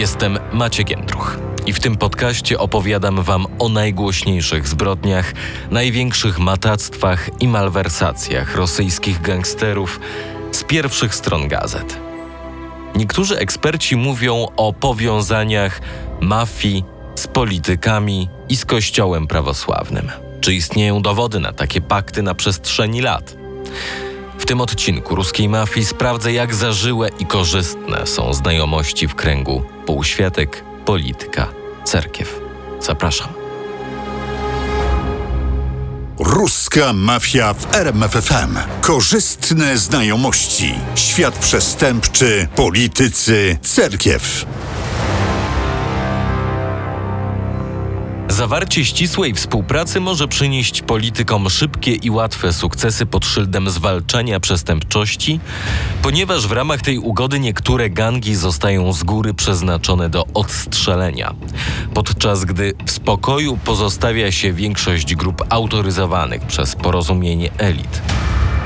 Jestem Maciek Jędruch i w tym podcaście opowiadam Wam o najgłośniejszych zbrodniach, największych matactwach i malwersacjach rosyjskich gangsterów z pierwszych stron gazet. Niektórzy eksperci mówią o powiązaniach mafii z politykami i z Kościołem prawosławnym. Czy istnieją dowody na takie pakty na przestrzeni lat? W tym odcinku ruskiej mafii sprawdzę, jak zażyłe i korzystne są znajomości w kręgu półświatek, polityka, cerkiew. Zapraszam. Ruska mafia w RMFFM. Korzystne znajomości. Świat przestępczy, politycy, cerkiew. Zawarcie ścisłej współpracy może przynieść politykom szybkie i łatwe sukcesy pod szyldem zwalczania przestępczości, ponieważ w ramach tej ugody niektóre gangi zostają z góry przeznaczone do odstrzelenia, podczas gdy w spokoju pozostawia się większość grup autoryzowanych przez porozumienie elit.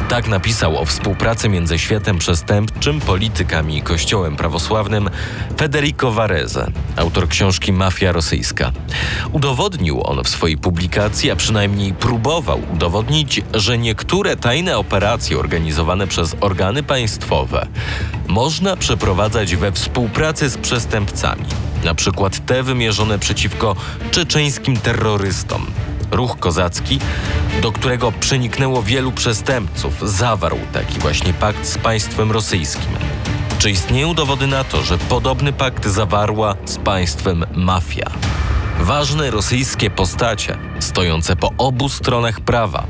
Tak napisał o współpracy między światem przestępczym, politykami i kościołem prawosławnym Federico Varese, autor książki Mafia Rosyjska. Udowodnił on w swojej publikacji, a przynajmniej próbował udowodnić, że niektóre tajne operacje organizowane przez organy państwowe można przeprowadzać we współpracy z przestępcami, na przykład te wymierzone przeciwko czeczeńskim terrorystom Ruch Kozacki, do którego przeniknęło wielu przestępców, zawarł taki właśnie pakt z państwem rosyjskim. Czy istnieją dowody na to, że podobny pakt zawarła z państwem mafia? Ważne rosyjskie postacie, stojące po obu stronach prawa,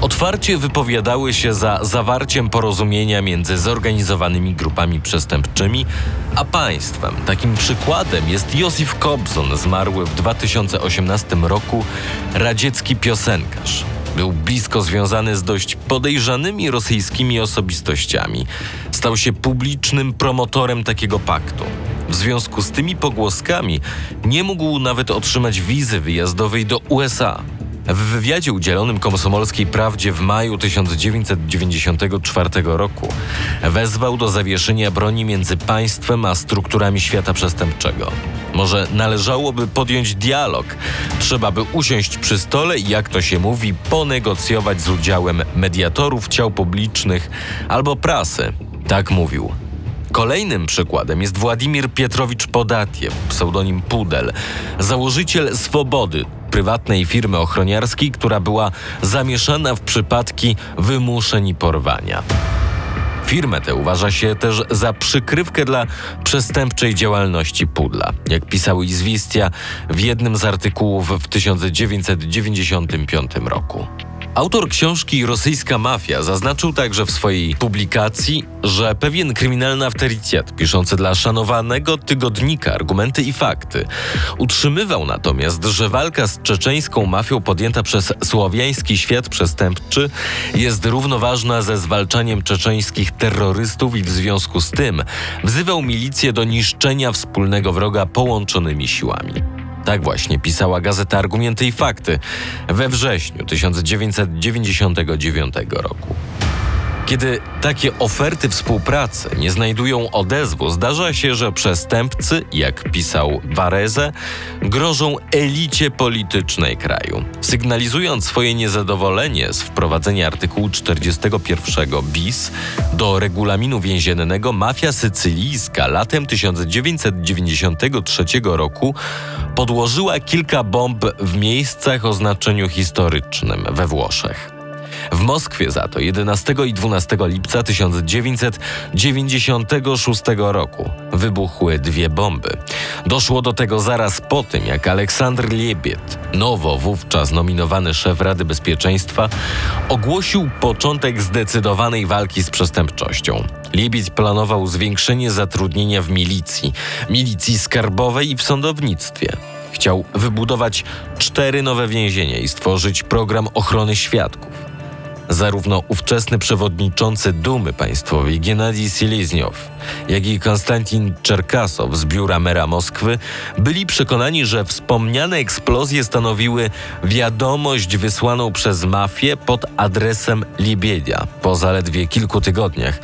otwarcie wypowiadały się za zawarciem porozumienia między zorganizowanymi grupami przestępczymi a państwem. Takim przykładem jest Józef Kobzon, zmarły w 2018 roku radziecki piosenkarz. Był blisko związany z dość podejrzanymi rosyjskimi osobistościami. Stał się publicznym promotorem takiego paktu. W związku z tymi pogłoskami nie mógł nawet otrzymać wizy wyjazdowej do USA. W wywiadzie udzielonym Komsomolskiej Prawdzie w maju 1994 roku wezwał do zawieszenia broni między państwem a strukturami świata przestępczego. Może należałoby podjąć dialog. Trzeba by usiąść przy stole i, jak to się mówi, ponegocjować z udziałem mediatorów ciał publicznych albo prasy. Tak mówił. Kolejnym przykładem jest Władimir Pietrowicz Podatiew, pseudonim Pudel, założyciel Swobody, prywatnej firmy ochroniarskiej, która była zamieszana w przypadki wymuszeń i porwania. Firmę tę uważa się też za przykrywkę dla przestępczej działalności Pudla, jak pisał Izwistia w jednym z artykułów w 1995 roku. Autor książki Rosyjska Mafia zaznaczył także w swojej publikacji, że pewien kryminalny awtorytet piszący dla szanowanego tygodnika argumenty i fakty utrzymywał natomiast, że walka z czeczeńską mafią podjęta przez słowiański świat przestępczy jest równoważna ze zwalczaniem czeczeńskich terrorystów i w związku z tym wzywał milicję do niszczenia wspólnego wroga połączonymi siłami. Tak właśnie pisała gazeta Argumenty i Fakty we wrześniu 1999 roku. Kiedy takie oferty współpracy nie znajdują odezwu, zdarza się, że przestępcy, jak pisał Varese, grożą elicie politycznej kraju. Sygnalizując swoje niezadowolenie z wprowadzenia artykułu 41 bis do regulaminu więziennego, mafia sycylijska latem 1993 roku podłożyła kilka bomb w miejscach o znaczeniu historycznym we Włoszech. W Moskwie za to 11 i 12 lipca 1996 roku wybuchły dwie bomby. Doszło do tego zaraz po tym, jak Aleksandr Liebiet, nowo wówczas nominowany szef Rady Bezpieczeństwa, ogłosił początek zdecydowanej walki z przestępczością. Liebiet planował zwiększenie zatrudnienia w milicji, milicji skarbowej i w sądownictwie. Chciał wybudować cztery nowe więzienia i stworzyć program ochrony świadków. Zarówno ówczesny przewodniczący Dumy Państwowej Gennady Silezniow, jak i Konstantin Czerkasow z biura mera Moskwy byli przekonani, że wspomniane eksplozje stanowiły wiadomość wysłaną przez mafię pod adresem Libiedia po zaledwie kilku tygodniach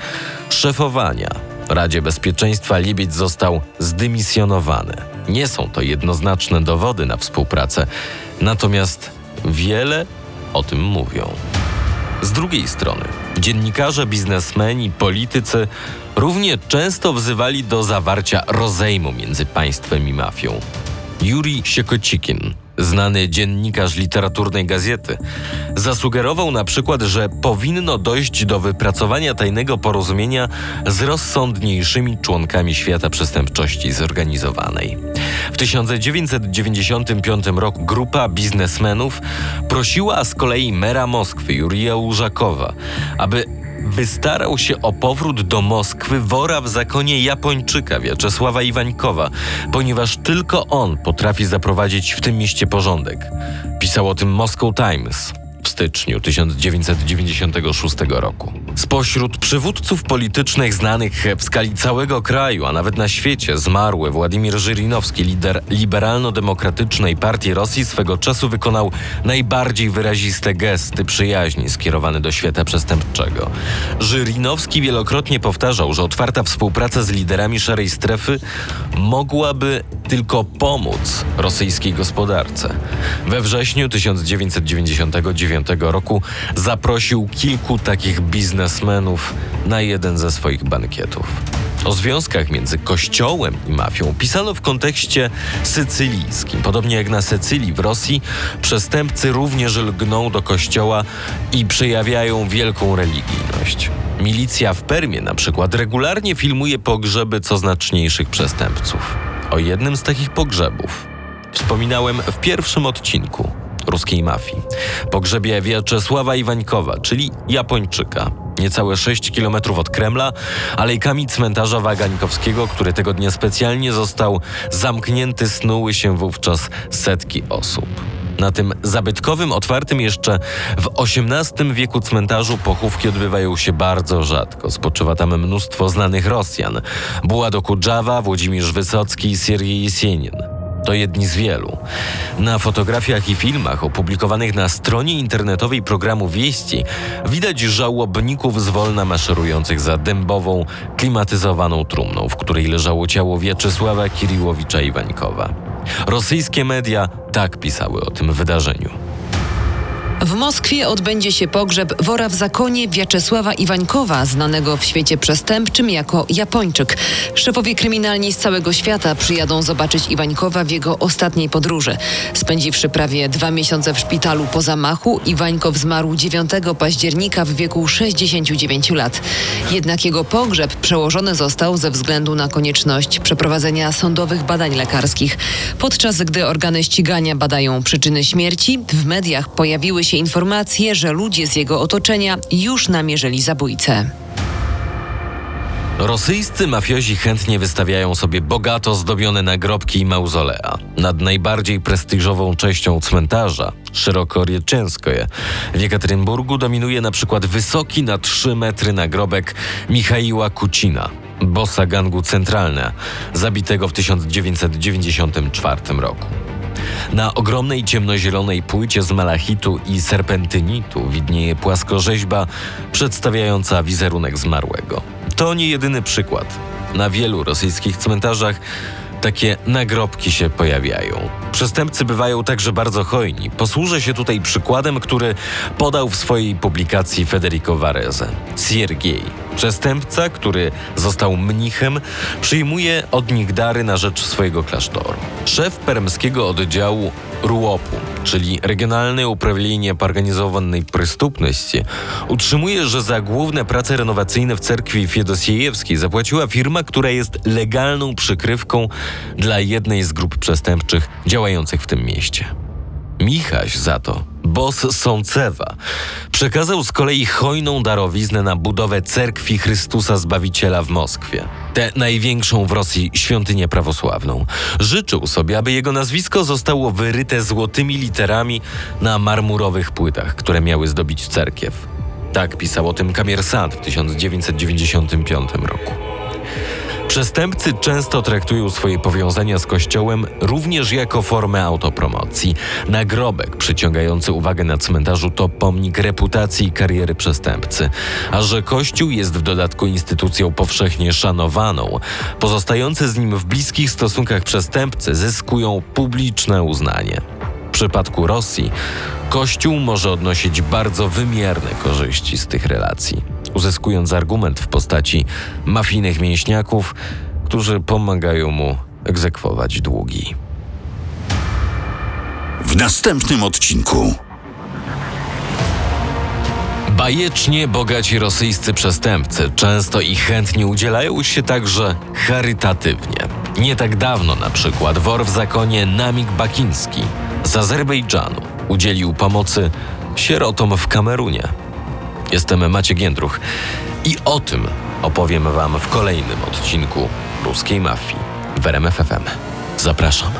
szefowania Radzie Bezpieczeństwa Libiec został zdymisjonowany. Nie są to jednoznaczne dowody na współpracę, natomiast wiele o tym mówią. Z drugiej strony, dziennikarze, biznesmeni, politycy równie często wzywali do zawarcia rozejmu między państwem i mafią. Juri Siekocikin, znany dziennikarz literaturnej gazety, zasugerował na przykład, że powinno dojść do wypracowania tajnego porozumienia z rozsądniejszymi członkami świata przestępczości zorganizowanej. W 1995 roku grupa biznesmenów prosiła z kolei mera Moskwy Jurija Użakowa, aby wystarał się o powrót do Moskwy wora w zakonie Japończyka Wiaczesława Iwańkowa, ponieważ tylko on potrafi zaprowadzić w tym mieście porządek. Pisał o tym Moscow Times styczniu 1996 roku. Spośród przywódców politycznych znanych w skali całego kraju, a nawet na świecie, zmarły Władimir Żyrinowski, lider liberalno-demokratycznej partii Rosji, swego czasu wykonał najbardziej wyraziste gesty przyjaźni skierowane do świata przestępczego. Żyrinowski wielokrotnie powtarzał, że otwarta współpraca z liderami szarej strefy mogłaby tylko pomóc rosyjskiej gospodarce. We wrześniu 1999 roku zaprosił kilku takich biznesmenów na jeden ze swoich bankietów. O związkach między kościołem i mafią pisano w kontekście sycylijskim. Podobnie jak na Sycylii w Rosji, przestępcy również lgną do kościoła i przejawiają wielką religijność. Milicja w Permie na przykład regularnie filmuje pogrzeby co znaczniejszych przestępców. O jednym z takich pogrzebów wspominałem w pierwszym odcinku ruskiej mafii. Pogrzebie Wiaczesława Iwańkowa, czyli Japończyka. Niecałe 6 kilometrów od Kremla, alejkami cmentarza Wagańkowskiego, który tego dnia specjalnie został zamknięty, snuły się wówczas setki osób. Na tym zabytkowym, otwartym jeszcze w XVIII wieku cmentarzu pochówki odbywają się bardzo rzadko. Spoczywa tam mnóstwo znanych Rosjan. Bułado Kudżawa, Włodzimierz Wysocki i Siergiej Jesienin. To jedni z wielu. Na fotografiach i filmach opublikowanych na stronie internetowej programu Wieści widać żałobników zwolna maszerujących za dębową, klimatyzowaną trumną, w której leżało ciało Wieczysława Kiriłowicza Iwańkowa. Rosyjskie media tak pisały o tym wydarzeniu. W Moskwie odbędzie się pogrzeb wora w zakonie Wiaczesława Iwańkowa, znanego w świecie przestępczym jako Japończyk. Szefowie kryminalni z całego świata przyjadą zobaczyć Iwańkowa w jego ostatniej podróży. Spędziwszy prawie dwa miesiące w szpitalu po zamachu, Iwańkow zmarł 9 października w wieku 69 lat. Jednak jego pogrzeb przełożony został ze względu na konieczność przeprowadzenia sądowych badań lekarskich. Podczas gdy organy ścigania badają przyczyny śmierci, w mediach pojawiły się informacje, że ludzie z jego otoczenia już namierzyli zabójcę. Rosyjscy mafiozi chętnie wystawiają sobie bogato zdobione nagrobki i mauzolea. Nad najbardziej prestiżową częścią cmentarza, Szerokorieczęskoje, w Jekaterynburgu dominuje na przykład wysoki na 3 metry nagrobek Michaiła Kucina, bossa gangu Centralne, zabitego w 1994 roku. Na ogromnej ciemnozielonej płycie z malachitu i serpentynitu widnieje płaskorzeźba przedstawiająca wizerunek zmarłego. To nie jedyny przykład. Na wielu rosyjskich cmentarzach takie nagrobki się pojawiają. Przestępcy bywają także bardzo hojni. Posłużę się tutaj przykładem, który podał w swojej publikacji Federico Varese. Siergiej, przestępca, który został mnichem, przyjmuje od nich dary na rzecz swojego klasztoru. Szef permskiego oddziału RUOP-u, czyli Regionalne Uprawienie Organizowanej Przestępności, utrzymuje, że za główne prace renowacyjne w cerkwi Fiedosiejewskiej zapłaciła firma, która jest legalną przykrywką dla jednej z grup przestępczych działających w tym mieście. Michaś za to, boss Sącewa, przekazał z kolei hojną darowiznę na budowę cerkwi Chrystusa Zbawiciela w Moskwie. Tę największą w Rosji świątynię prawosławną. Życzył sobie, aby jego nazwisko zostało wyryte złotymi literami na marmurowych płytach, które miały zdobić cerkiew. Tak pisał o tym Kamiersant w 1995 roku. Przestępcy często traktują swoje powiązania z Kościołem również jako formę autopromocji. Nagrobek przyciągający uwagę na cmentarzu to pomnik reputacji i kariery przestępcy. A że Kościół jest w dodatku instytucją powszechnie szanowaną, pozostający z nim w bliskich stosunkach przestępcy zyskują publiczne uznanie. W przypadku Rosji Kościół może odnosić bardzo wymierne korzyści z tych relacji, uzyskując argument w postaci mafijnych mięśniaków, którzy pomagają mu egzekwować długi. W następnym odcinku. Bajecznie bogaci rosyjscy przestępcy często i chętnie udzielają się także charytatywnie. Nie tak dawno na przykład wor w zakonie Namik Bakiński z Azerbejdżanu udzielił pomocy sierotom w Kamerunie. Jestem Maciek Jędruch i o tym opowiem Wam w kolejnym odcinku Ruskiej Mafii w RMF FM. Zapraszam.